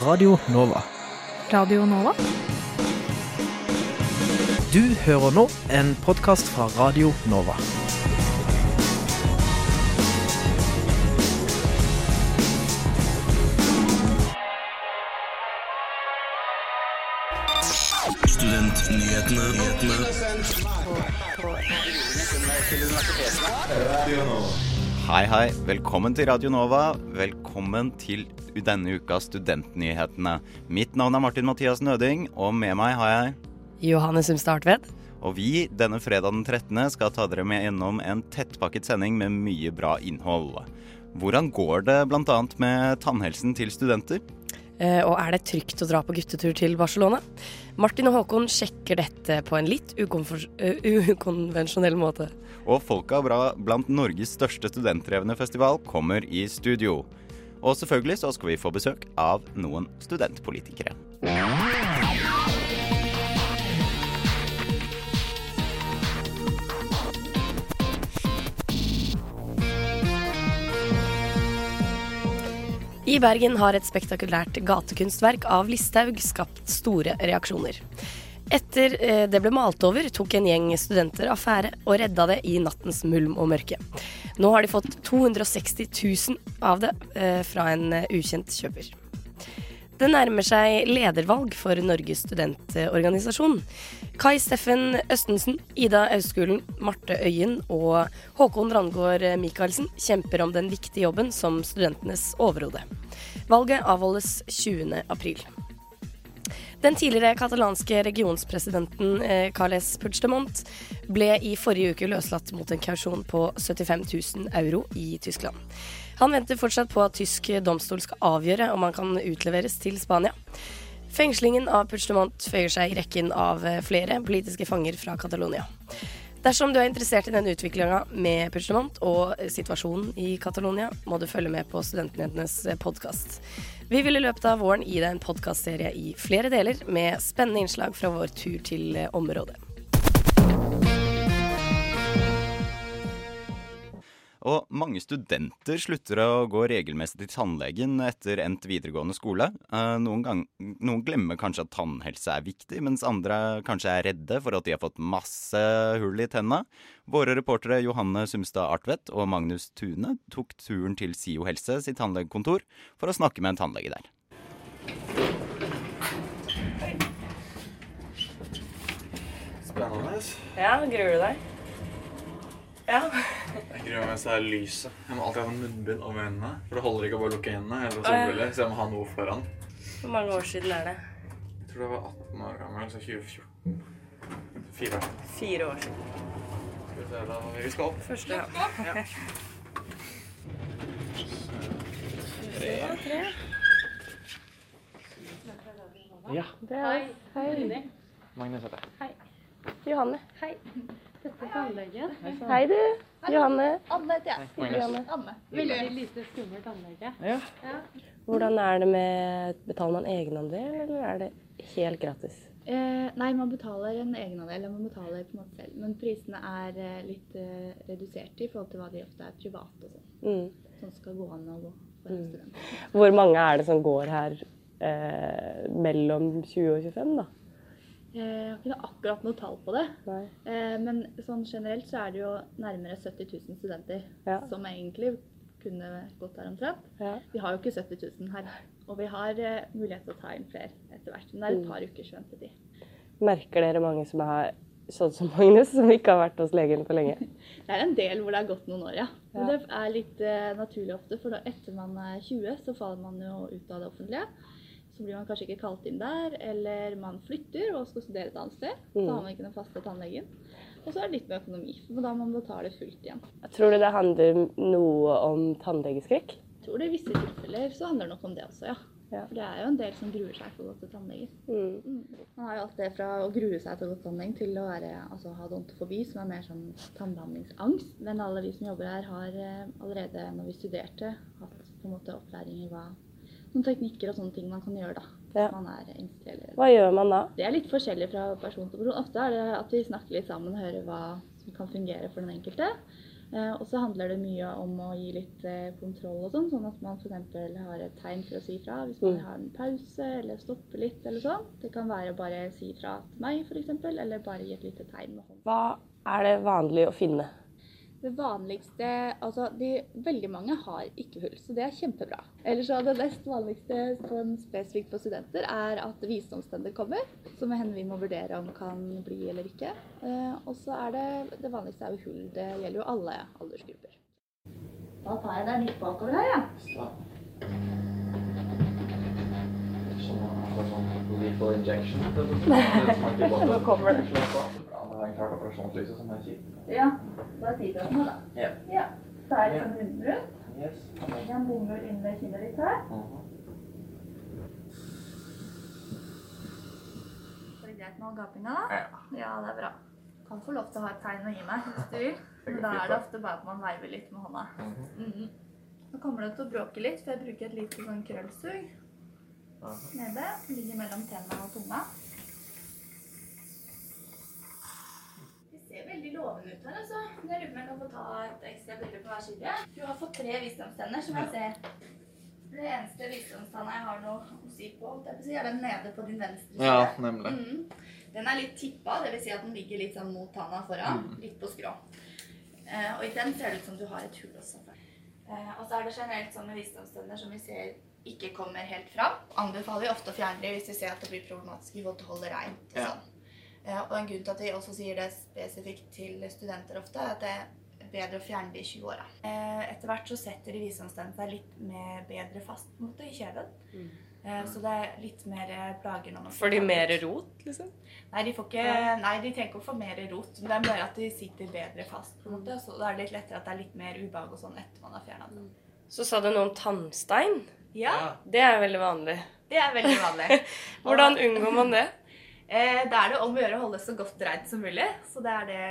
Radio Nova. Radio Nova? Du hører nå en podkast fra Radio Nova. Hei, hei. Velkommen til Radio Nova. Velkommen til denne ukas Studentnyhetene. Mitt navn er Martin Mathias Nøding, og med meg har jeg Johanne Sumstad Artved. Og vi denne fredag den 13. skal ta dere med gjennom en tettpakket sending med mye bra innhold. Hvordan går det bl.a. med tannhelsen til studenter? Eh, og er det trygt å dra på guttetur til Barcelona? Martin og Håkon sjekker dette på en litt eh, ukonvensjonell måte. Og Folka bra blant Norges største studentdrevne festival kommer i studio. Og selvfølgelig så skal vi få besøk av noen studentpolitikere. I Bergen har et spektakulært gatekunstverk av Listhaug skapt store reaksjoner. Etter eh, det ble malt over, tok en gjeng studenter affære og redda det i nattens mulm og mørke. Nå har de fått 260 000 av det eh, fra en eh, ukjent kjøper. Det nærmer seg ledervalg for Norges studentorganisasjon. Kai Steffen Østensen, Ida Auskulen, Marte Øyen og Håkon Randgaard Michaelsen kjemper om den viktige jobben som studentenes overhode. Valget avholdes 20. april. Den tidligere katalanske regionspresidenten eh, Carles Puigdemont ble i forrige uke løslatt mot en kausjon på 75 000 euro i Tyskland. Han venter fortsatt på at tysk domstol skal avgjøre om han kan utleveres til Spania. Fengslingen av Puigdemont føyer seg i rekken av eh, flere politiske fanger fra Catalonia. Dersom du er interessert i denne utviklinga med Puigdemont og eh, situasjonen i Catalonia, må du følge med på Studentnyhetenes podkast. Vi vil i løpet av våren gi deg en podkastserie i flere deler med spennende innslag fra vår tur til eh, området. Og mange studenter slutter å gå regelmessig til tannlegen etter endt videregående skole. Eh, Noen, gang, noen glemmer kanskje at tannhelse er viktig, mens andre kanskje er redde for at de har fått masse hull i tenna. Våre reportere Johanne Sumstad Artvedt og Magnus Tune tok turen til SIO Helse sitt tannlegekontor for å snakke med en tannlege der. Spennende. Ja, gruer du deg? Ja. Jeg gruer meg til det er lyset. Jeg må alltid ha sånn munnbind over øynene. For det holder ikke å bare lukke øynene eller ja. solbriller, så jeg må ha noe foran. Hvor mange år siden er det? Jeg tror det var 18 år gammel, så 2014. Fire år. Fire år siden. Skal vi se, da må vi skal opp. Første gang. Ja. Hei. Hei. Magnus heter jeg. Hei. Johanne. Hei. Dette er tannlegen. Hei, du. Johanne. Anne heter jeg. Magnus. Anne. Veldig lite skummelt tannlege. Ja. Hvordan er det med Betaler man egenandel, eller er det helt gratis? Eh, nei, man betaler en egenandel, man betaler på en måte selv. Men prisene er eh, litt eh, reduserte i forhold til hva de ofte er private og sånn. Mm. Sånn skal gå an å gå for en student. Hvor mange er det som går her eh, mellom 20 og 25, da? Eh, jeg har ikke akkurat noe tall på det. Nei. Eh, men sånn generelt så er det jo nærmere 70 000 studenter Ja. som egentlig kunne gått her omtrent. Ja. Vi har jo ikke 70 000 her. Og vi har eh, mulighet til å ta inn flere etter hvert. Men det er et par ukers ventetid. Merker dere mange som er sånn som Magnus, som ikke har vært hos legen på lenge? Det er en del hvor det har gått noen år, ja. Ja. det er litt naturlig ofte, for da etter man er 20, så faller man jo ut av det offentlige. Så blir man kanskje ikke kalt inn der, eller man flytter og skal studere et annet sted. Så Da har man ikke den faste tannlegen. Og så er det litt med økonomi, for da må man betale fullt igjen. Tror du det handler noe om tannlegeskrekk? Jeg tror det i visse tilfeller så handler det nok om det også, ja. Ja. For det er jo en del som gruer seg for å gå til tannlegen. Mm. Mm. Man har jo alt det fra å grue seg til å gå til tannlegen til å være, altså, ha odontofobi, som er mer sånn tannbehandlingsangst. Men alle vi som jobber her, har eh, allerede når vi studerte, hatt på en måte opplæring i hva noen teknikker og sånne ting man kan gjøre da. Hvis Ja. man er engstelig eller Hva gjør man da? Det er litt forskjellig fra person til person. Ofte er det at vi snakker litt sammen og hører hva som kan fungere for den enkelte. Eh, og så handler det mye om å gi litt eh, kontroll og sånn, sånn at man f.eks. har et tegn for å si fra hvis man Mm. har en pause eller stopper litt eller sånn. Det kan være bare si fra til meg f.eks., eller bare gi et lite tegn med hånden. Hva er det vanlig å finne? Det vanligste Altså, de, veldig mange har ikke hull, så det er kjempebra. Eller så det mest vanligste sånn spesifikt for studenter er at visdomstenner kommer, som henne vi må vurdere om kan bli eller ikke. Eh, og så er det det vanligste er jo hull. Det gjelder jo alle aldersgrupper. Da tar jeg deg litt bakover her, ja. Sånn at det er sånn sånn, sånn, Nå kommer det. Han har en klart operasjonslyse som er kjipt. Ja, da sier du noe, da. Ja. ja. Så er det sånn rundbrun. Yes. Legger en bomull inn ved kinnet ditt her. Så er det greit med all gapinga, da? Ja. Ja, det er bra. Kan få lov til å ha et tegn å gi meg hvis du vil. Men da er det ofte bare at man veiver litt med hånda. Mhm. Nå kommer det til å bråke litt, for jeg bruker et lite sånn krøllsug nede. Ligger mellom tennene og tunga. Det ser veldig lovende ut her, altså. Jeg lurer på om jeg kan få ta et ekstra bilde på hver side. Du har fått tre visdomstenner, som jeg ser. Det eneste visdomstanna jeg har noe å si på, er den nede på din venstre side. Ja, nemlig. Mm. Den er litt tippa, dvs. Si at den ligger litt sånn mot tanna foran. Mm. Litt på skrå. Eh, og i den ser det ut som du har et hull også. Eh, og så er det generelt sånn med visdomstenner som vi ser ikke kommer helt fram. Anbefaler vi ofte å fjerne dem hvis vi ser at det blir problematisk i forhold til å holde reint. Og, Ja. Eh, og en grunn til at vi også sier det spesifikt til studenter ofte, er at det er bedre å fjerne de i 20-åra. Eh, etter hvert så setter de visdomstennene seg litt mer bedre fast mot det i kjeven. Mm. så det er litt mer eh, plager når man Får de mer rot, liksom? Nei, de får ikke, nei, de trenger ikke å få mer rot. Men det er bare at de sitter bedre fast. på en måte, Så da er det litt lettere at det er litt mer ubehag og sånn etter man har fjerna den. Så sa du noe om tannstein. Ja, Det er veldig vanlig. det er veldig vanlig. Hvordan unngår man det? Eh, da er det om å gjøre å holde så godt reint som mulig. Så det er det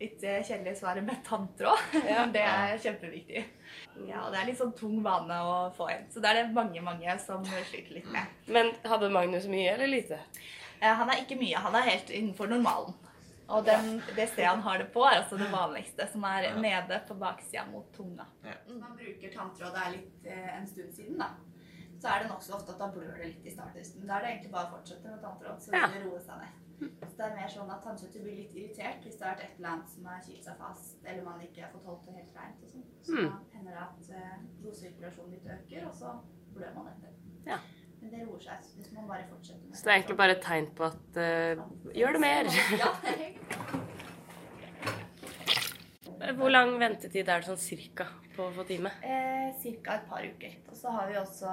litt eh, kjedelige svaret med tanntråd. Ja. det er kjempeviktig. Ja, og det er litt sånn tung vane å få inn. Så det er det mange, mange som sliter litt med. Men hadde Magnus mye eller lite? Eh, han er ikke mye. Han er helt innenfor normalen. Og den, det stedet han har det på, er altså det vanligste, som er nede på baksida mot tunga. Ja. Man bruker tanntråd det er litt eh, en stund siden, da, så er det nokså ofte at da blør det litt i starten. Da er det egentlig bare å fortsette med tanntråd, så vil det roe seg ned. Så det er mer sånn at tannkjøttet blir litt irritert hvis det har vært et eller annet som har kilt seg fast, eller man ikke har fått holdt det helt reint og sånn. Så Mm. da hender det at eh, blodsirkulasjonen litt øker, og så blør man etter. Ja. Men det roer seg hvis man bare fortsetter med det. Så det er egentlig bare et tegn på at uh, Gjør det mer! Ja, det er Hvor lang ventetid er det sånn cirka på å få time? Eh, cirka et par uker. Og så har vi også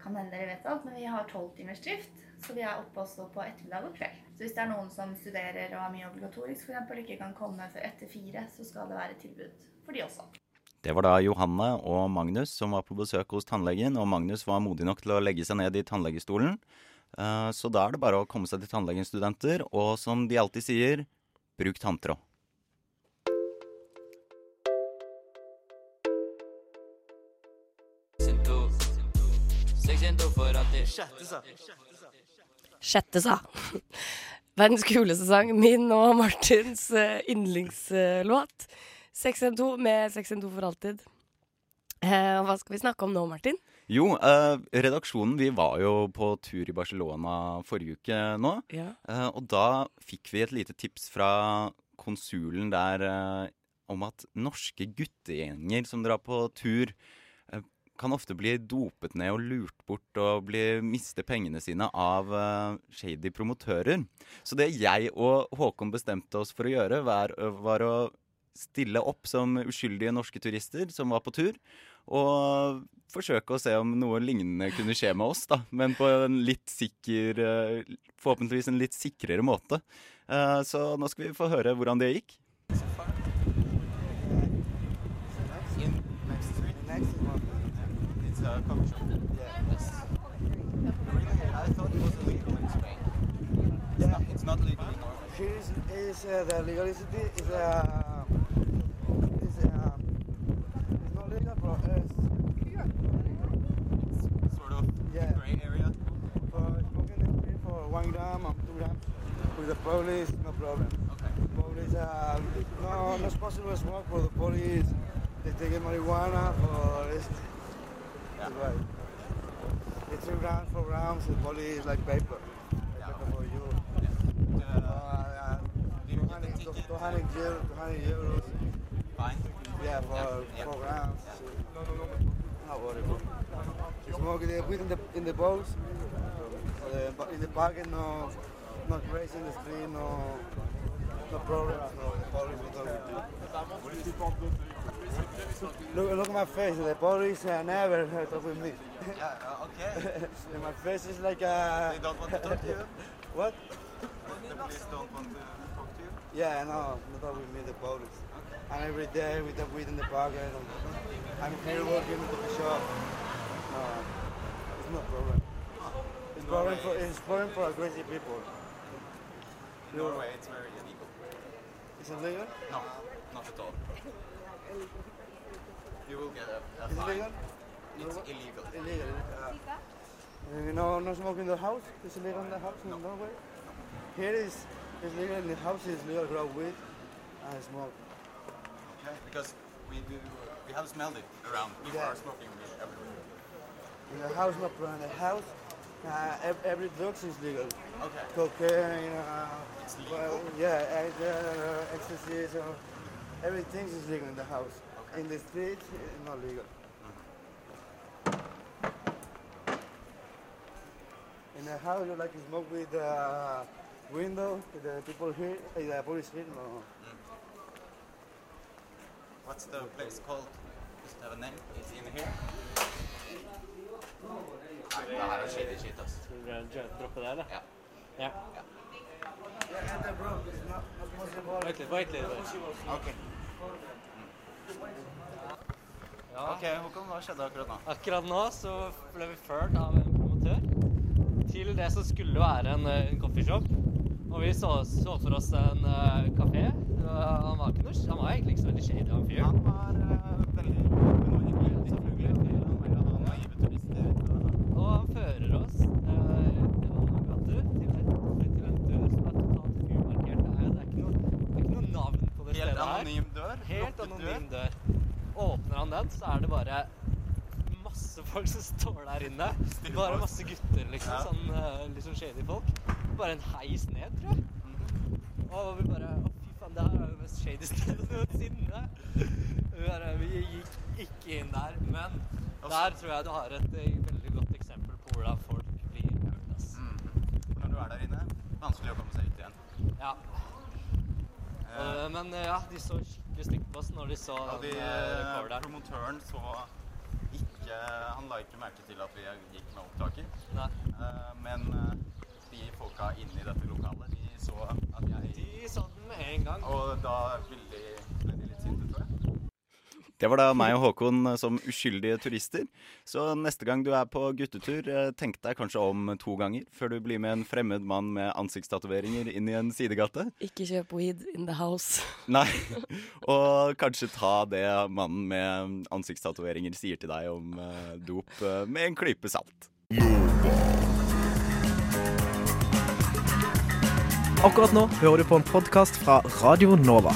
kan hende dere vet alt, men vi har tolvtimersdrift. Så vi er oppe også på ettermiddag og kveld. Så hvis det er noen som studerer og har mye obligatorisk f.eks. ikke kan komme før etter fire, så skal det være tilbud for de også. Det var da Johanne og Magnus som var på besøk hos tannlegen, og Magnus var modig nok til å legge seg ned i tannlegestolen. Eh, Så da er det bare å komme seg til tannlegen, studenter, og som de alltid sier, bruk tanntråd. Sjette sa. Verdens kuleste sang. Min og Martins eh, yndlingslåt. 612 med 612 for alltid. Eh, hva skal vi snakke om nå, Martin? Jo, eh, redaksjonen vi var jo på tur i Barcelona forrige uke nå. Ja. Eh, og da fikk vi et lite tips fra konsulen der eh, om at norske guttegjenger som drar på tur, kan ofte bli dopet ned og lurt bort og bli, miste pengene sine av uh, shady promotører. Så det jeg og Håkon bestemte oss for å gjøre, var, var å stille opp som uskyldige norske turister som var på tur, og forsøke å se om noe lignende kunne skje med oss, da. Men på en litt sikker eh, Forhåpentligvis en litt sikrere måte. Eh, Så nå skal vi få høre hvordan det gikk. Here is, is uh, the legality is uh, is uh, it's not legal, but it's Sort of yeah. gray area. For smoking the for one gram or two grams with the police, no problem. Okay. Police, uh, no, not possible to smoke for the police. They take marijuana for this. That's right. They three grams, four grams, the police like. Paper for you. Uh, uh, 200, 200 euros, 200 euros. Fine. Yeah, for Yeah. four grams. Not worry, bro. You smoke in the, in the, in the boats, uh, in the parking, no, not in the street, no, no problems, no, the police will talk with you. Look, look at my face, the police uh, never talk with me. Yeah, okay. My face is like uh, They don't want to talk to you? what? The police don't want to talk to you? Yeah, no, not talk with me, the police. And every day with the weed in the pocket. I'm here working at the shop. No, it's no problem. It's problem for it's problem for crazy people. In Norway, it's very illegal. Is it legal? No, not at all. You will get a, a Is it fine. legal? It's illegal. Illegal. Uh, you know, no smoking in the house. Is it legal in the house in Norway? Here is it's legal in the house. It's legal to grow weed and smoke. Okay, because we do, we have smelled it around. People Yeah. are smoking weed everywhere. In the house, not. In the house, uh, ev- every drugs is legal. Okay. cocaine, uh, It's well, yeah, uh, ecstasy, so everything is legal in the house. Okay. In the street, it's not legal. In the house, you like to smoke with the window, the people here, uh, the police here, no. What's the place called? Does it have a name? Is it in here? Nei, det her er shady shit, ass. Droppe det, eller? Ja. Ja. Possible. Vent litt, vent litt. Ok. Ja. Ok, Håkon, hva skjedde akkurat nå? Akkurat nå så ble vi ført av en promotør til det som skulle være en, eh, en coffeeshop. Og vi så, så for oss en uh, kafé. han var ikke noe, han var egentlig ikke så veldig shady, han fyren. Han var uh, veldig åpen og hyggelig, selvfølgelig. Han var ha naive turister. og- han fører oss gjennom noen gater til, til en dør som er totalt umarkert. Det er, det er, ikke, noe, det er ikke noe navn på det Helt stedet her. anonym dør. Helt anonym dør. Åpner han den, så er det bare masse folk som står der inne. Bare masse gutter, liksom. Sånn litt sånn shady folk. Bare en heis ned, tror jeg. Og vi bare Å, fy faen, det her er jo det mest shady stedet noensinne. Vi, bare, vi gikk ikke inn der. Men der tror jeg du har et eh, veldig godt eksempel på hvordan folk blir hørt, ass. For Når du er der inne, vanskelig å komme seg ut igjen. Ja. Uh, men eh, ja, de så skikkelig stygt på oss når de så ja, de, den promotøren så ikke Han la ikke merke til at vi gikk med opptaker. Nei. Eh, men folka inne i dette lokalet, de så at jeg De så den med en gang. Og da ble de, ble de litt sinte, tror jeg. Det var da meg og Håkon som uskyldige turister. Så neste gang du er på guttetur, eh, tenk deg kanskje om to ganger før du blir med en fremmed mann med ansiktstatoveringer inn i en sidegate. Ikke kjøp weed in the house. Nei. Og kanskje ta det mannen med ansiktstatoveringer sier til deg om eh, dop eh, med en klype salt. Akkurat nå hører du på en podkast fra Radio Nova.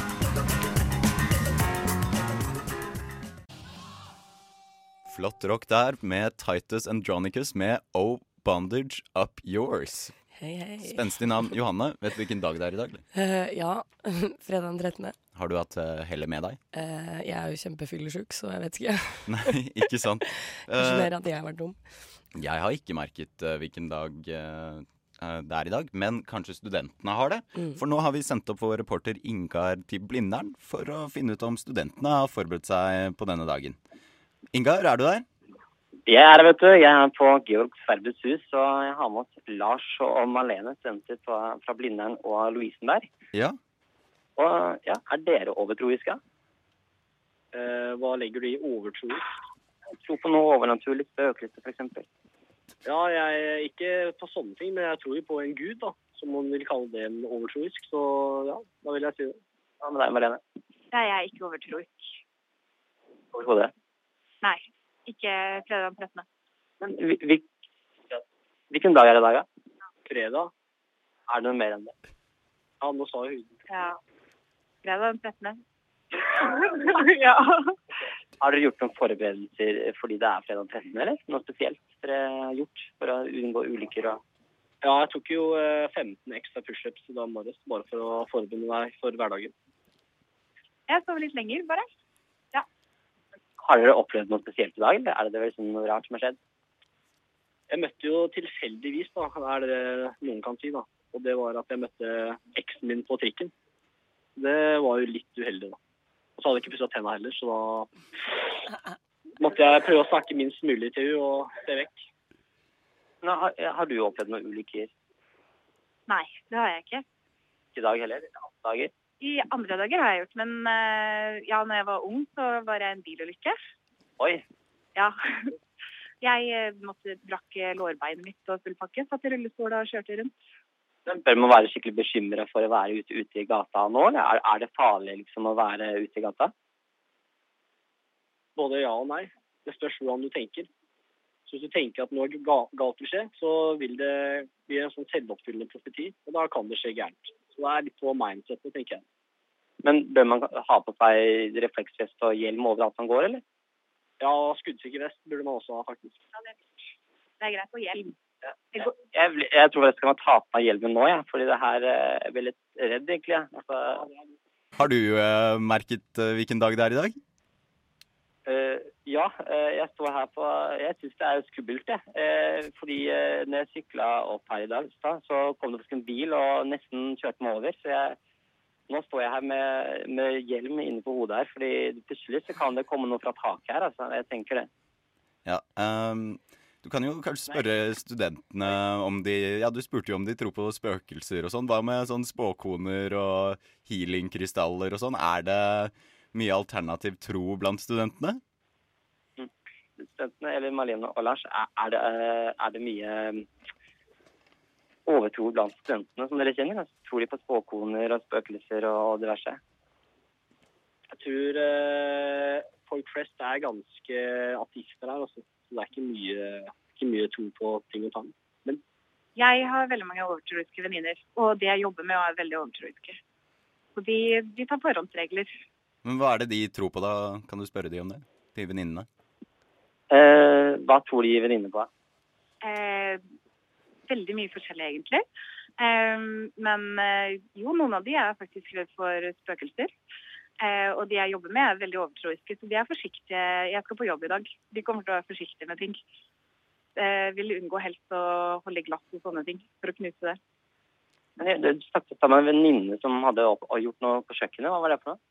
Flott rock der med Titus Andronicus med Oh Bondage Up Yours. Hei, hei. Spenstig navn. Johanne, vet du hvilken dag det er i dag? Eh, ja, fredag den 13. Har du hatt uh, hellet med deg? Uh, jeg er jo kjempefyllesjuk, så jeg vet ikke. Nei, ikke sant. Kanskje Eh, mer at jeg har vært dum. jeg har ikke merket uh, hvilken dag eh, eh, det er i dag, men kanskje studentene har det. Mm. For nå har vi sendt opp vår reporter Ingar til Blindern for å finne ut om studentene har forberedt seg på denne dagen. Ingar, er du der? Jeg er her, vet du. Jeg er på Georg Sverbes hus, og jeg har med oss Lars og Malene, studenter fra, fra Blindern og Lovisenberg. Ja. Og ja, er dere overtroiske? Eh, hva legger du i overtroisk? Tro på noe overnaturlig, spøkelse f.eks.? Ja, jeg ikke på sånne ting, men jeg tror jo på en gud, da. Som man vil kalle det en overtroisk. Så ja, da vil jeg si det. Hva med deg, Marlene. Nei, jeg er ikke overtroisk. Overhodet? Nei, ikke fredag den 13. Men vi, vi, hvilken dag er det i dag, da? Fredag? Er det noe mer enn det? Ja, nå sa jeg huden. Ja. fredag den 13. ja. Har dere gjort noen forberedelser fordi det er fredag 13., eller? Noe spesielt har gjort for å unngå ulykker Ja, jeg tok jo eh, 15 ekstra pushups i dag morges bare for å forberede meg for hverdagen. Jeg sover litt lenger, bare. Har dere opplevd noe spesielt i dag, eller er det liksom noe rart som har skjedd? Jeg møtte jo tilfeldigvis, da, er det noen kan si, da. Og det var at jeg møtte eksen min på trikken. Det var jo litt uheldig, da. Og så hadde jeg ikke pussa tenna heller, så da måtte jeg prøve å snakke minst mulig til henne og se vekk. Nå, har, har du opplevd noen ulykker Nei, det har jeg ikke. i dag heller? Andre dager? I andre dager har jeg gjort, men eh, ja, når jeg var ung, så var jeg en bilulykke. Oi, Ja. Jeg eh, måtte brakk eh, lårbeinet mitt og full pakke, satt i rullestol og kjørte rundt. men bør man være skikkelig bekymra for å være ute, ute i gata nå, eller er, er det farlig liksom å være ute i gata? Både ja og nei. Det spørs hvordan du tenker. Så hvis du tenker at noe galt vil skje, så vil det bli en sånn selvoppfyllende profeti, og da kan det skje gærent. Så det er litt på mindsetet, tenker jeg. Men bør man ha på seg refleksvest og hjelm overalt man går, eller? Ja, skuddsikker vest burde man også ha, faktisk. Ja, det, er det er greit. å hjelm. Ja. Jeg, jeg, jeg tror jeg skal ta på meg hjelmen nå, jeg, fordi det her er jeg blir litt redd, egentlig. Altså, Har du uh, merket uh, hvilken dag det er i dag? Eh, ja, eh, jeg står her på Jeg syns det er skummelt, jeg. Eh, fordi når jeg sykla opp her i dag, så, kom det faktisk en bil og nesten kjørte meg over. Så jeg, nå står jeg her med, med hjelm inne på hodet her, fordi plutselig så kan det komme noe fra taket her. altså. Jeg tenker det. Ja, um, Du kan jo kanskje spørre studentene om de Ja, du spurte jo om de tror på spøkelser og sånn. Hva med sånn spåkoner og healingkrystaller og sånn? Er det mye alternativ tro blant studentene? Studentene, eller Marlene og Lars, er, det, eh, er det mye mm, overtro blant studentene som dere kjenner? Altså, tror de på spåkoner og spøkelser og diverse? Jeg tror eh, folk flest er ganske ateister her. Så det er ikke mye, ikke mye tro på ting og tang. jeg har veldig mange overtroiske venninner, og det jeg jobber med, er veldig overtroiske. Og de, de tar forhåndsregler. Men hva er det de tror på, da? Kan du spørre de om det? De venninnene? Eh, hva tror de venninnene på? Eh, veldig mye forskjellig, egentlig. Eh, men eh, jo, noen av de er faktisk redd for spøkelser. Eh, og de jeg jobber med, er veldig overtroiske, så de er forsiktige. Jeg skal på jobb i dag. De kommer til å være forsiktige med ting. Eh, vil unngå helst å holde glass og sånne ting, for å knuse det. Men Du snakket om en venninne som hadde opp, gjort noe på kjøkkenet. Hva var det for noe?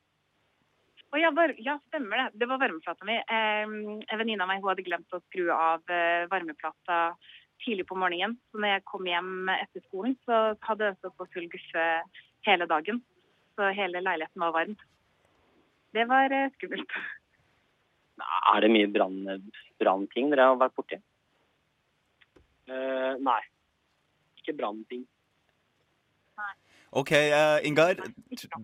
Og ja, var, ja, stemmer det. Det var varmeplata mi. Eh, en venninne av meg hadde glemt å skru av eh, varmeplata tidlig på morgenen. Så når jeg kom hjem etter skolen, så hadde det stått på full guffe hele dagen. Så hele leiligheten var varm. Det var eh, skummelt. Er det mye brann- brannting dere har vært borti? Uh, nei. Ikke brannting. OK, uh, Ingar.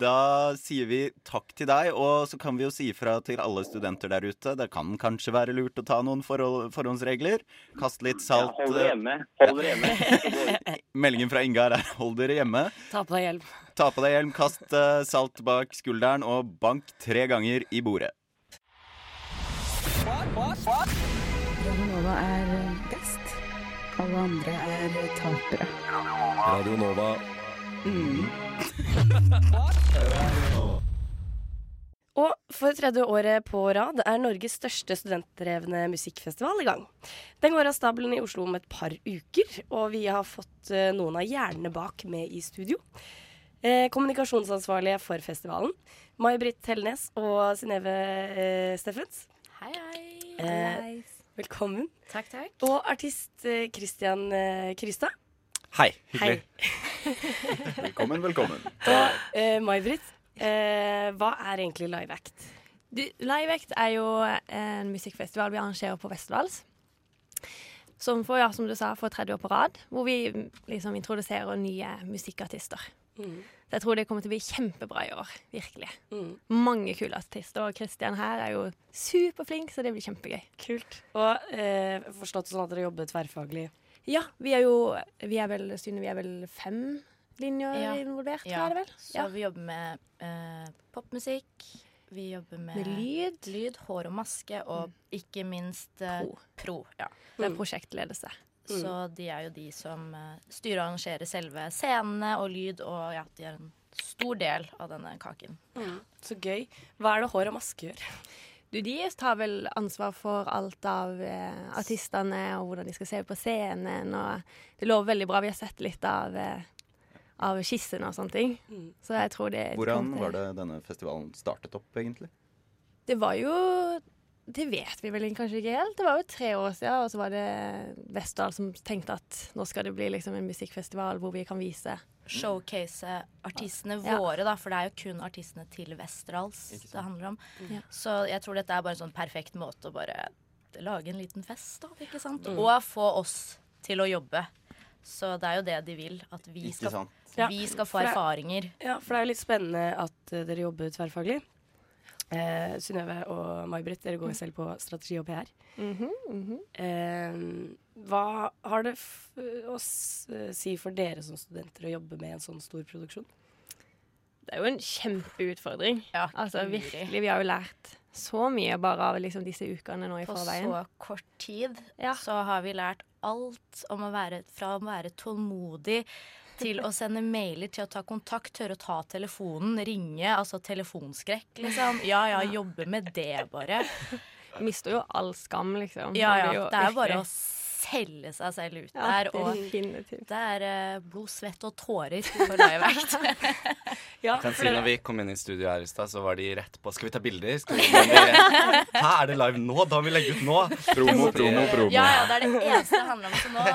Da sier vi takk til deg, og så kan vi jo si ifra til alle studenter der ute. Det kan kanskje være lurt å ta noen forhold, forhåndsregler. Kaste litt Ja, salt. hold dere hjemme. Hold dere hjemme. Eh, Meldingen fra Ingar er 'hold dere hjemme'. Ta på deg hjelm. Ta på deg hjelm, kast uh, salt bak skulderen og bank tre ganger i bordet. Nova er best. Alle andre er tapere. Radio Nova. Og for tredje året på rad er Norges største studentdrevne musikkfestival i gang. Den går av stabelen i Oslo om et par uker, og vi har fått eh, noen av hjernene bak med i studio. Eh, kommunikasjonsansvarlige for festivalen, May-Britt Hellnes og Synnøve eh, Steffens. Hei, hei. Eh, velkommen. Takk, takk. Og artist eh, Christian eh, Krystad. Hei. Hyggelig. velkommen, velkommen. Eh, May-Britt, eh, hva er egentlig Live Act? Du, Live Act er jo en musikkfestival vi arrangerer på Westerdals. Som for, ja, som du sa, for tredje år på rad. Hvor vi liksom introduserer nye musikkartister. Mm. Så jeg tror det kommer til å bli kjempebra i år. Virkelig. Mm. Mange kule artister. Og Christian her er jo superflink, så det blir kjempegøy. Kult. Og eh, forstått sånn at dere jobber tverrfaglig? Ja, vi er jo Vi er vel, Synne, vi er vel fem linjer Ja. involvert, Ja, er det vel? Så vi jobber med eh, popmusikk. Vi jobber med Med lyd. hår og maske, og ikke minst eh, Pro. pro. Ja. Det er prosjektledelse. Så de er jo de som eh, styrer og arrangerer selve scenene og lyd, og ja, de er en stor del av denne kaken. Mm. Så gøy. Hva er det hår og maske gjør? Du, de tar vel ansvar for alt av eh, artistene og hvordan de skal se ut på scenen. Og det lover veldig bra. Vi har sett litt av, eh, av skissene og sånne ting. Mm. Så jeg tror det Hvordan var det denne festivalen startet opp, egentlig? Det var jo Det vet vi vel kanskje ikke helt. Det var jo tre år siden, og så var det Vestdal som tenkte at nå skal det bli liksom en musikkfestival hvor vi kan vise Showcase artistene Ja. våre, da, for det er jo kun artistene til Westerdals det handler om. Ja. Så jeg tror dette er bare en sånn perfekt måte å bare lage en liten fest, da, ikke sant? Mm. Og få oss til å jobbe. Så det er jo det de vil, at vi Ikke skal, sant? Ja, vi skal få for det- erfaringer. Ja, for det er jo litt spennende at uh, dere jobber tverrfaglig. Eh, Synnøve og May-Britt, dere går jo selv på strategi og PR. Mhm, mhm. Eh, hva har det f å s si for dere som studenter å jobbe med en sånn stor produksjon? Det er jo en kjempeutfordring. Ja, Altså virkelig, Vi har jo lært så mye bare av liksom disse ukene nå i På forveien. så kort tid Ja. så har vi lært alt om å være fra å være tålmodig til å sende mailer, til å ta kontakt, tørre å ta telefonen, ringe. Altså telefonskrekk, liksom. Ja ja, jobbe med det, bare. Mister jo all skam, liksom. Ja ja. Det er bare å selge seg selv ut der. Og det er eh, blod, svett og tårer for Live-Act. Ja, Kan si når vi kom inn i studio her i stad, så var de rett på Skal vi ta bilder? Skal vi, Hæ, er det live nå? Da må vi legge ut nå. Promo, promo, promo. Ja, ja, det er det eneste det handler om. Så nå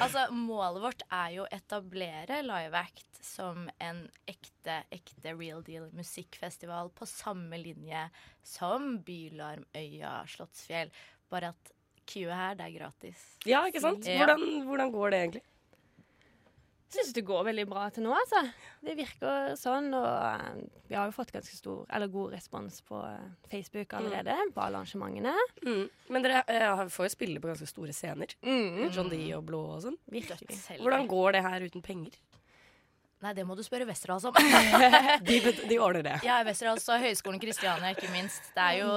Altså, målet vårt er jo å etablere Live Act som en ekte, ekte real deal musikkfestival på samme linje som Bylarm, Øya, Slottsfjell. Bare at queuet her, det er gratis. Ja, ikke sant? Hvordan, hvordan går det egentlig? Syns det går veldig bra til nå, altså. Det virker sånn, og eh, vi har jo fått ganske stor, eller god respons på eh, Facebook allerede, på alle arrangementene. Mm. Men dere eh, får jo spille på ganske store scener. Mm. John D og Blå og sånn. Virkelig. Hvordan går det her uten penger? Nei, det må du spørre Westerdals om. De, de ordner det. Ja, Westerdals og Høgskolen Kristiania, ikke minst. Det er jo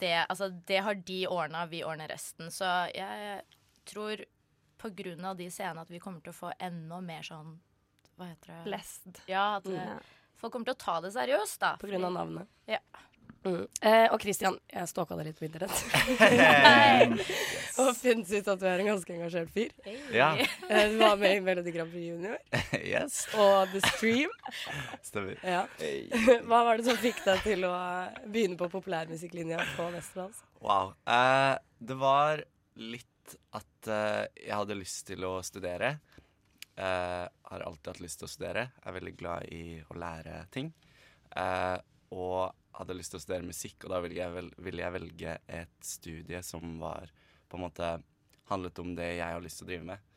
det Altså, det har de ordna, vi ordner resten. Så jeg tror av de scenene at vi kommer til å få enda mer sånn Hva heter det? Blessed. Ja, at Mm. eh, folk kommer til å ta det seriøst, da. På grunn av navnet. Ja. Mm. Eh, og Christian, jeg stalka deg litt på internett. og funnet ut at du er en ganske engasjert fyr. Ja. Eh, du var med i Melodi Grand Prix Junior Yes. og The Stream. Stemmer. Ja. Hva var det som fikk deg til å begynne på populærmusikklinja på Westerdals? Wow. Eh, det var litt at uh, jeg hadde lyst til å studere. Uh, har alltid hatt lyst til å studere. Er veldig glad i å lære ting. Uh, og hadde lyst til å studere musikk, og da ville jeg, vel, ville jeg velge et studie som var på en måte handlet om det jeg har lyst til å drive med.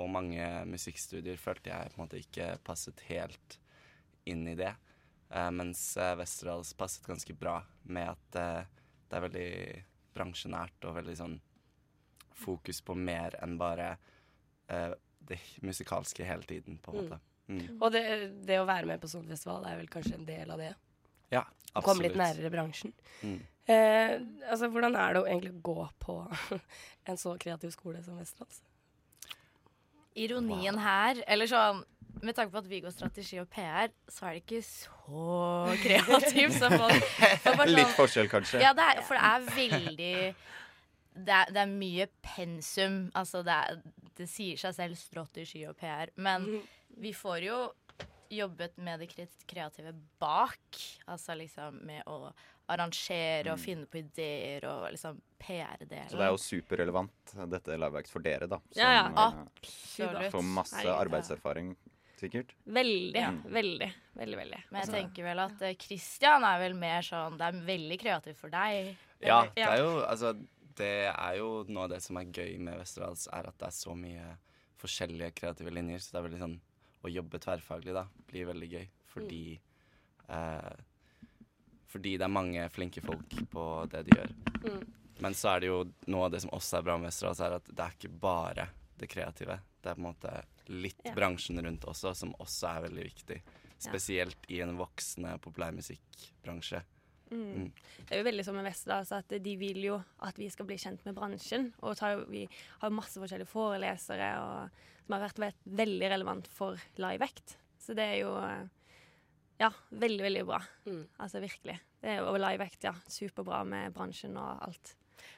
Og mange musikkstudier følte jeg på en måte ikke passet helt inn i det. Uh, mens Westerdals passet ganske bra med at det er veldig bransjenært og veldig sånn fokus på mer enn bare eh, det musikalske hele tiden, på en Mm. måte. Mm. Og det, det å være med på sånn festival er vel kanskje en del av det? Ja, Å komme litt absolutt. nærere bransjen. Mm. Eh, altså, hvordan er det å egentlig gå på en så kreativ skole som Westerdals? Ironien her, eller sånn med tanke på at vi går strategi og PR, så er det ikke så kreativt Så folk folk sånn- Litt forskjell, kanskje. Ja, det er, for det er veldig det er, det er mye pensum. Altså, det, er, det sier seg selv strått i sky og PR. Men vi får jo jobbet med det kreative bak. Altså liksom med å arrangere og Mm. finne på ideer og liksom PR-delen. Så det er jo superrelevant, dette Liveact for dere, da. Ja, ja. eh, Absolutt. Får masse arbeidserfaring, sikkert. Veldig, Mm. veldig, veldig. veldig. Men jeg tenker vel at Kristian er vel mer sånn Det er veldig kreativt for deg. Ja, det er jo altså Det er jo noe av det som er gøy med Westerdals, er at det er så mye forskjellige kreative linjer. Så det er veldig sånn Å jobbe tverrfaglig, da, blir veldig gøy. Fordi eh, Fordi det er mange flinke folk på det de gjør. Mm. Men så er det jo noe av det som også er bra med Westerdals, er at det er ikke bare det kreative. Det er på en måte litt Ja. bransjen rundt også, som også er veldig viktig. Spesielt i en voksende populærmusikkbransje. Mm. Mm. Det er jo veldig som med Westerdals at de vil jo at vi skal bli kjent med bransjen. Og tar vi har jo masse forskjellige forelesere og, som har vært vært veldig relevant for live act. Så det er jo ja, veldig, veldig bra. Altså virkelig. Det er jo, live act, ja. Superbra med bransjen og alt.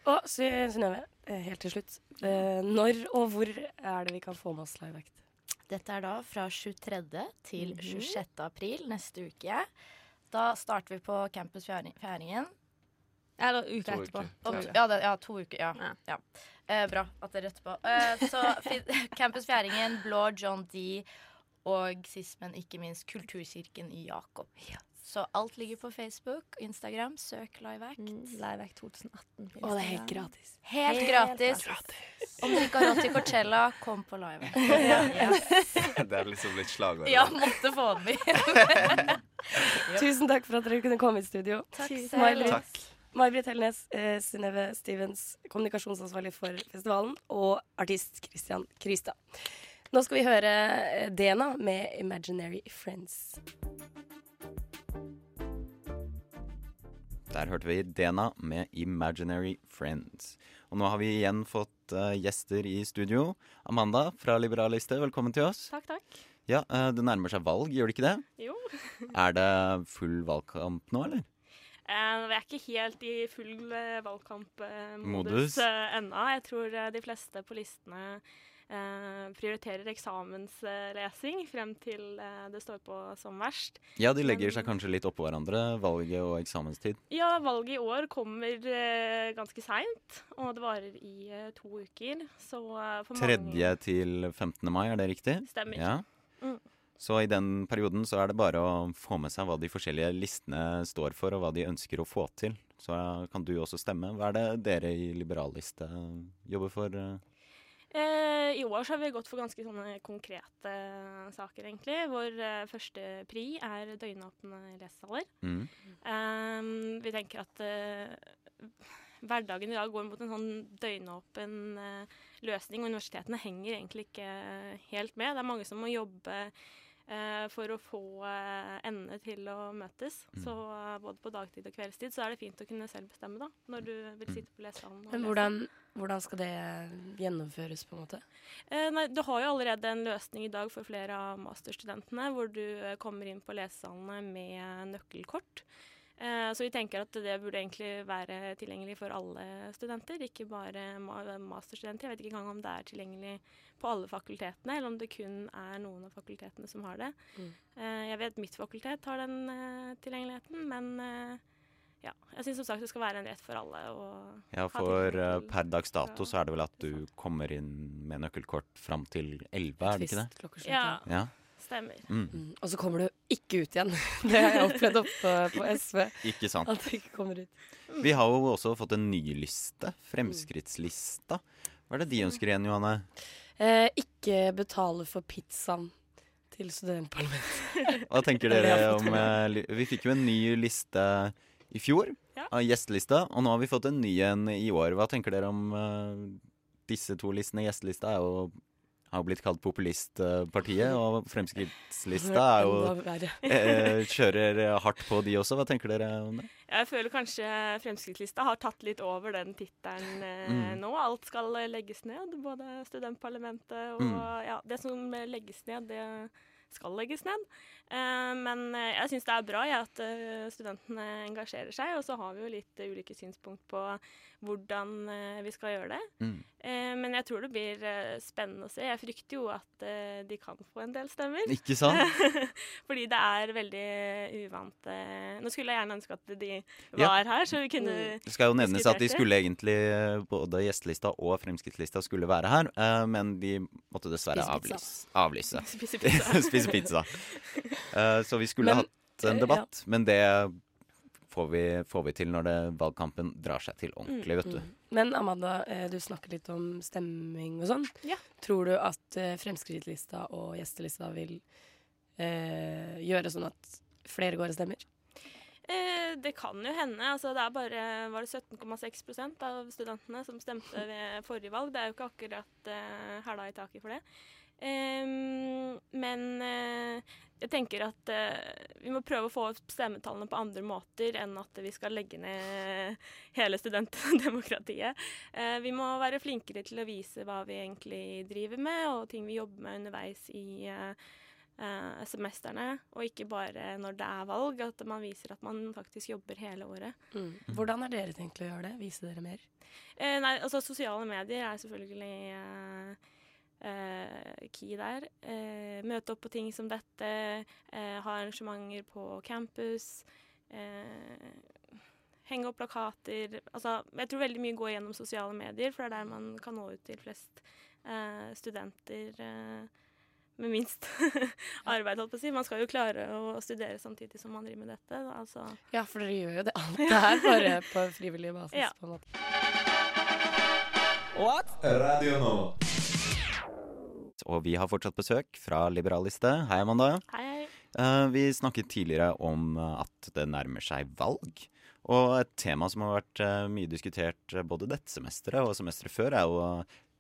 Og Synnøve, eh, helt til slutt. eh, Når og hvor er det vi kan få med oss live act? Dette er da fra 23. til Mhm. 26. april neste uke. Da starter vi på Campus Fjæringen. Eller uka To etterpå. to, ja, det, ja, to uker. Ja. ja. Eh, bra at dere er rett på. Eh, så Campus Fjæringen, Blå John D og sist, men ikke minst Kulturkirken i Jakob. Så alt ligger på Facebook og Instagram. Søk Liveact. Mm, Liveact 2018 på Og det er helt gratis. Helt, Helt gratis. gratis. Om du ikke har råd til Coachella, kom på Live Act. det er liksom litt slagord. Ja, måtte få den med. Tusen takk for at dere kunne komme i studio. Takk selv. Takk. May-Britt Helnes, eh, Synnøve Stevens, kommunikasjonsansvarlig for festivalen, og artist Christian Krystad. Nå skal vi høre eh, Dena med 'Imaginary Friends'. Der hørte vi Dena med 'Imaginary Friends'. Og nå har vi igjen fått uh, gjester i studio. Amanda fra Liberaliste, velkommen til oss. Takk, takk. Ja, uh, Det nærmer seg valg, gjør det ikke det? Jo. Er det full valgkamp nå, eller? Uh, Vi er ikke helt i full valgkampmodus Modus. ennå. Jeg tror de fleste på listene prioriterer eksamenslesing frem til eh, det står på som verst. Ja, de legger seg kanskje litt oppå hverandre, valget og eksamenstid. Ja, valget i år kommer eh, ganske seint, og det varer i eh, to uker. Så eh, for mange 3. til 15. mai, er det riktig? Stemmer. Ja. Mm. Så i den perioden så er det bare å få med seg hva de forskjellige listene står for, og hva de ønsker å få til. Så kan du også stemme. Hva er det dere i Liberalliste jobber for? Eh? Eh, I år så har vi gått for ganske sånne konkrete saker, egentlig. Vår eh, første pri er døgnåpne lesesaler. Mm. Eh, vi tenker at eh, hverdagen i dag går mot en sånn døgnåpen eh, løsning, og universitetene henger egentlig ikke helt med. Det er mange som må jobbe eh, for å få eh, endene til å møtes. Mm. Så eh, både på dagtid og kveldstid så er det fint å kunne selv bestemme da, når du vil sitte på lesesalen. Men hvordan, hvordan skal det gjennomføres, på en måte? Eh, nei, du har jo allerede en løsning i dag for flere av masterstudentene, hvor du eh, kommer inn på lesesalene med nøkkelkort. Eh, så vi tenker at det burde egentlig være tilgjengelig for alle studenter, ikke bare masterstudenter. Jeg vet ikke engang om det er tilgjengelig på alle fakultetene, eller om det kun er noen av fakultetene som har det. Mm. Eh, jeg vet mitt fakultet har den eh, tilgjengeligheten, men ja, jeg syns som sagt det skal være en rett for alle. å Ja, for per dags dato så er det vel at du kommer inn med nøkkelkort fram til 11, er det ikke det? Ja, Ja. stemmer. Mm. Mm. Og så kommer du ikke ut igjen. Det har jeg opplevd oppe på SV. Ikke sant. At ikke kommer ut. Vi har jo også fått en ny liste, Fremskrittslista. Hva er det de ønsker igjen, Johanne? Eh, ikke betale for pizzaen til studentparlamentet. Hva tenker er dere om eh, Vi fikk jo en ny liste i fjor, Ja. av gjestelista, og nå har vi fått en ny en i år. Hva tenker dere om eh, disse to listene? Gjestelista er jo har blitt kalt Populistpartiet, og Fremskrittslista er jo eh, Kjører hardt på, de også. Hva tenker dere om det? Jeg føler kanskje Fremskrittslista har tatt litt over den tittelen eh, Mm. nå. Alt skal eh, legges ned, både studentparlamentet og Mm. ja, det som legges ned, det skal legges ned. Eh, men eh, jeg syns det er bra ja, at eh, studentene engasjerer seg, og så har vi jo litt ulike synspunkt på hvordan vi skal gjøre det. Mm. Men jeg tror det blir spennende å se. Jeg frykter jo at de kan få en del stemmer. Ikke sant? Fordi det er veldig uvant. Nå skulle jeg gjerne ønske at de Ja. var her, så vi kunne Det skal jo nevnes at de skulle egentlig både gjestelista og Fremskrittslista skulle være her, men de måtte dessverre Spise pizza. avlyse. avlyse. Spise pizza. Eh, så vi skulle Men, hatt en debatt, debatt, men det får vi, får vi til når det, valgkampen drar seg til ordentlig, vet du. Mm. Men Amanda, eh, du snakker litt om stemming og sånn. Ja. Tror du at eh, Fremskrittslista og gjestelista vil eh, gjøre sånn at flere går og stemmer? Eh, det kan jo hende. Altså, det er bare var det 17,6% av studentene som stemte ved forrige valg. Det er jo ikke akkurat eh, hæla i taket for det. Ehm, men eh, jeg tenker at eh, vi må prøve å få opp stemmetallene på andre måter enn at vi skal legge ned hele studentdemokratiet. Eh, vi må være flinkere til å vise hva vi egentlig driver med, og ting vi jobber med underveis i semestrene, og ikke bare når det er valg. At man viser at man faktisk jobber hele året. Mm. Hvordan har dere tenkt å gjøre det? Vise dere mer? Eh, nei, altså Sosiale medier er selvfølgelig eh, key der. Eh, møte opp på ting som dette. eh, ha arrangementer på campus. eh, henge opp plakater. Altså, jeg tror veldig mye går gjennom sosiale medier, for det er der man kan nå ut til flest eh, studenter eh, med minst arbeid, holdt på å si. Man skal jo klare å studere samtidig som man driver med dette. Altså. Ja, for dere gjør jo det alt det her bare på frivillig basis. Ja. på en måte. Radio Og vi har fortsatt besøk fra Liberaliste. Hei, Amanda. Hei. Eh, vi snakket tidligere om eh, at det nærmer seg valg. Og et tema som har vært eh, mye diskutert både dette semesteret og semesteret før, er jo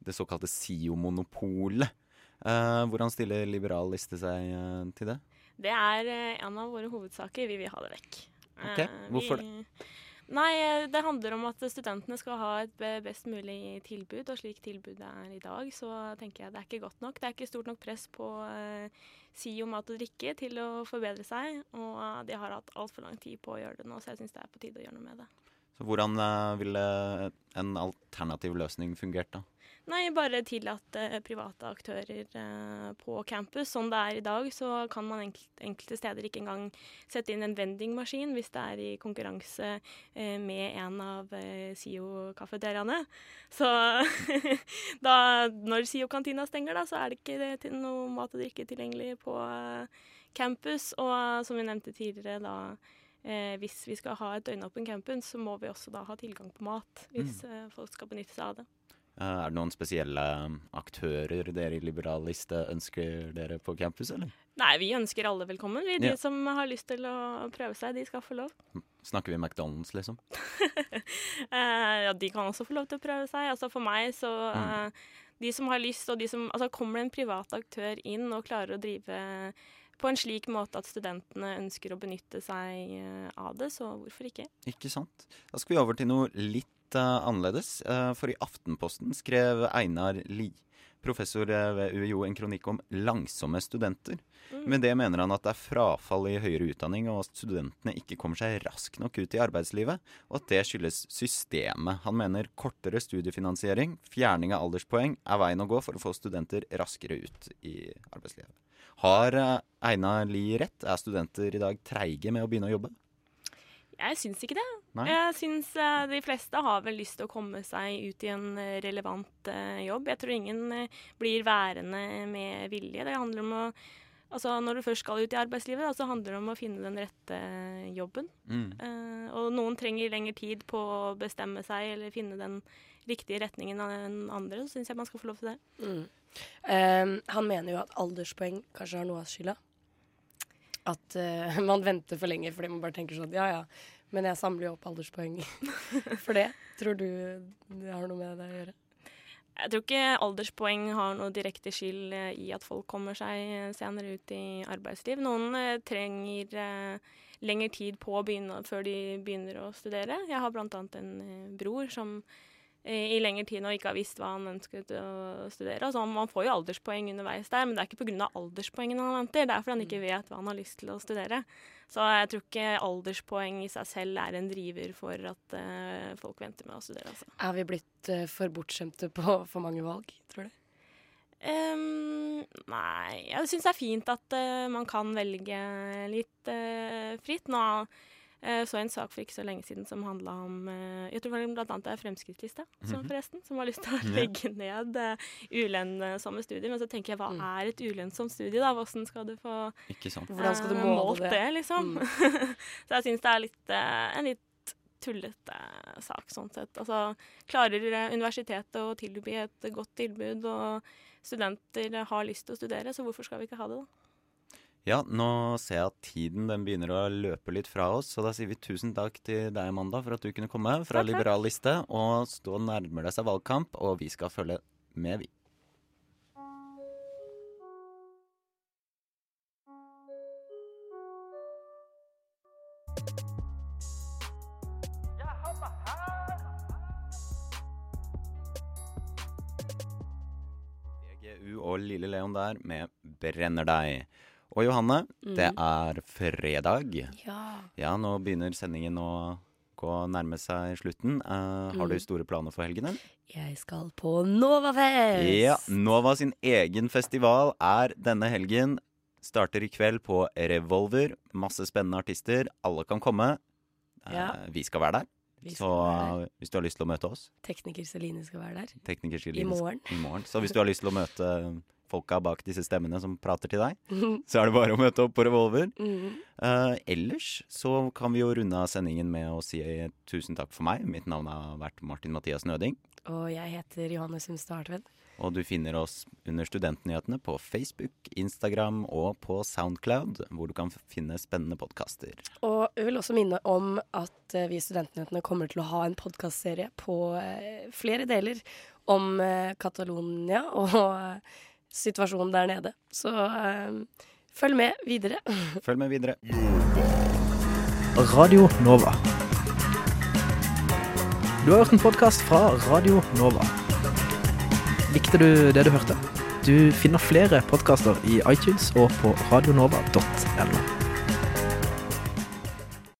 det såkalte SIO-monopolet. Hvordan stiller Liberal Liste seg til det? Det er en av våre hovedsaker. Vi vil ha det vekk. Ok, hvorfor vi, Nei, eh, det handler om at studentene skal ha et best mulig tilbud, og slik tilbudet er i dag, så tenker jeg det er ikke godt nok. Det er ikke stort nok press på eh, SIO mat og drikke til å forbedre seg, og eh, de har hatt altfor lang tid på å gjøre det nå, så jeg syns det er på tide å gjøre noe med det. Så hvordan eh, ville en alternativ løsning fungert, da? Nei, bare tillate private aktører eh, på campus. Som det er i dag, så kan man enkelt, enkelte steder ikke engang sette inn en vendingmaskin hvis det er i konkurranse eh, med en av eh, SIO-kafeteriaene. Så da, når SIO-kantina stenger, da, så er det ikke noe mat og drikke tilgjengelig på eh, campus. Og eh, som vi nevnte tidligere, da eh, hvis vi skal ha et døgnåpen campus, så må vi også da ha tilgang på mat hvis eh, folk skal benytte seg av det. Eh, er det noen spesielle eh, aktører dere i Liberaliste ønsker dere på campus, eller? Nei, vi ønsker alle velkommen. Vi, de Ja. som har lyst til å prøve seg, de skal få lov. Snakker vi McDonald's, liksom? Eh, ja, de kan også få lov til å prøve seg. Altså for meg så mm. De som har lyst, og de som Altså kommer det en privat aktør inn og klarer å drive på en slik måte at studentene ønsker å benytte seg eh, av det, så hvorfor ikke? Ikke sant? Da skal vi over til noe litt eh, annerledes. Eh, for i Aftenposten skrev Einar Lie, professor eh, ved UiO, en kronikk om langsomme studenter. Mm. Med det mener han at det er frafall i høyere utdanning, og at studentene ikke kommer seg raskt nok ut i arbeidslivet, og at det skyldes systemet. Han mener kortere studiefinansiering, fjerning av alderspoeng, er veien å gå for å få studenter raskere ut i arbeidslivet. Har Einar Lie rett? Er studenter i dag treige med å begynne å jobbe? Jeg syns ikke det. Nei? Jeg syns uh, de fleste har vel lyst til å komme seg ut i en eh, relevant uh, jobb. Jeg tror ingen uh, blir værende med vilje. Det handler om å Altså, når du først skal ut i arbeidslivet, da, så handler det om å finne den rette jobben. Mm. Eh, og noen trenger lengre tid på å bestemme seg eller finne den riktige retningen av den andre. Så syns jeg man skal få lov til det. Mm. Han mener jo at alderspoeng kanskje har noe av skylda. At uh, man venter for lenge fordi man bare tenker sånn ja ja, men jeg samler jo opp alderspoeng for det. Tror du det har noe med det å gjøre? Jeg tror ikke alderspoeng har noe direkte skyld eh, i at folk kommer seg senere ut i arbeidsliv. Noen eh, trenger eh, lengre tid på å begynne før de begynner å studere. Jeg har bl.a. en eh, bror som eh, i lengre tid og ikke har visst hva han ønsket å studere. Altså, man får jo alderspoeng underveis der, men det er ikke pga. alderspoengene han venter. Det er fordi han ikke vet hva han har lyst til å studere. Så jeg tror ikke alderspoeng i seg selv er en driver for at uh, folk venter med å studere. Altså. Er vi blitt uh, for bortskjemte på for mange valg, tror du? Um, nei, jeg syns det er fint at uh, man kan velge litt fritt. Nå eh, så en sak for ikke så lenge siden som handla om eh, Jeg tror blant annet det er Fremskrittslista, som Mhm. forresten, som har lyst til å legge ned uh, ulønnsomme studier. Men så tenker jeg, hva er et ulønnsomt studie, da? Hvordan skal du få Ikke sant? Hvordan skal du eh, måle målt det? det, liksom? Mm. så jeg syns det er litt, eh, en litt tullete sak, sånn sett. Altså, klarer eh, universitetet å tilby et godt tilbud, og studenter har lyst til å studere, så hvorfor skal vi ikke ha det, da? Ja, nå ser jeg at tiden den begynner å løpe litt fra oss, så da sier vi tusen takk til deg, Amanda, for at du kunne komme fra Takk. Liberal liste. Og stå nærmer deg seg valgkamp, og vi skal følge med, vi. DGU og Lille Leon der med 'Brenner deg'. Og Johanne, det Mm. er fredag. Ja. Ja, nå begynner sendingen å gå nærme seg slutten. Uh, har du Mm. store planer for helgen, eller? Jeg skal på Novafest! Ja, Nova sin egen festival er denne helgen. Starter i kveld på Revolver. Masse spennende artister. Alle kan komme. Eh, Ja. Vi skal være der. Så hvis du har lyst til å møte oss Tekniker Celine skal være der. tekniker Celine I morgen. I morgen. Så hvis du har lyst til å møte folka bak disse stemmene som prater til deg, så er det bare å møte opp på Revolver. Mm. Uh, ellers så kan vi jo runde av sendingen med å si tusen takk for meg. Mitt navn har vært Martin Mathias Nøding. Og jeg heter Johanne Sundstad Hartved. Og du finner oss under Studentnyhetene på Facebook, Instagram og på Soundcloud, hvor du kan finne spennende podkaster. Og jeg vil også minne om at eh, vi i Studentnyhetene kommer til å ha en podkastserie på eh, flere deler om Catalonia og situasjonen der nede. Så eh, følg med videre. Følg med videre. Radio Nova. Du har hørt en podkast fra Radio Nova. Likte du det du hørte? Du finner flere podkaster i iTunes og på radionova.no.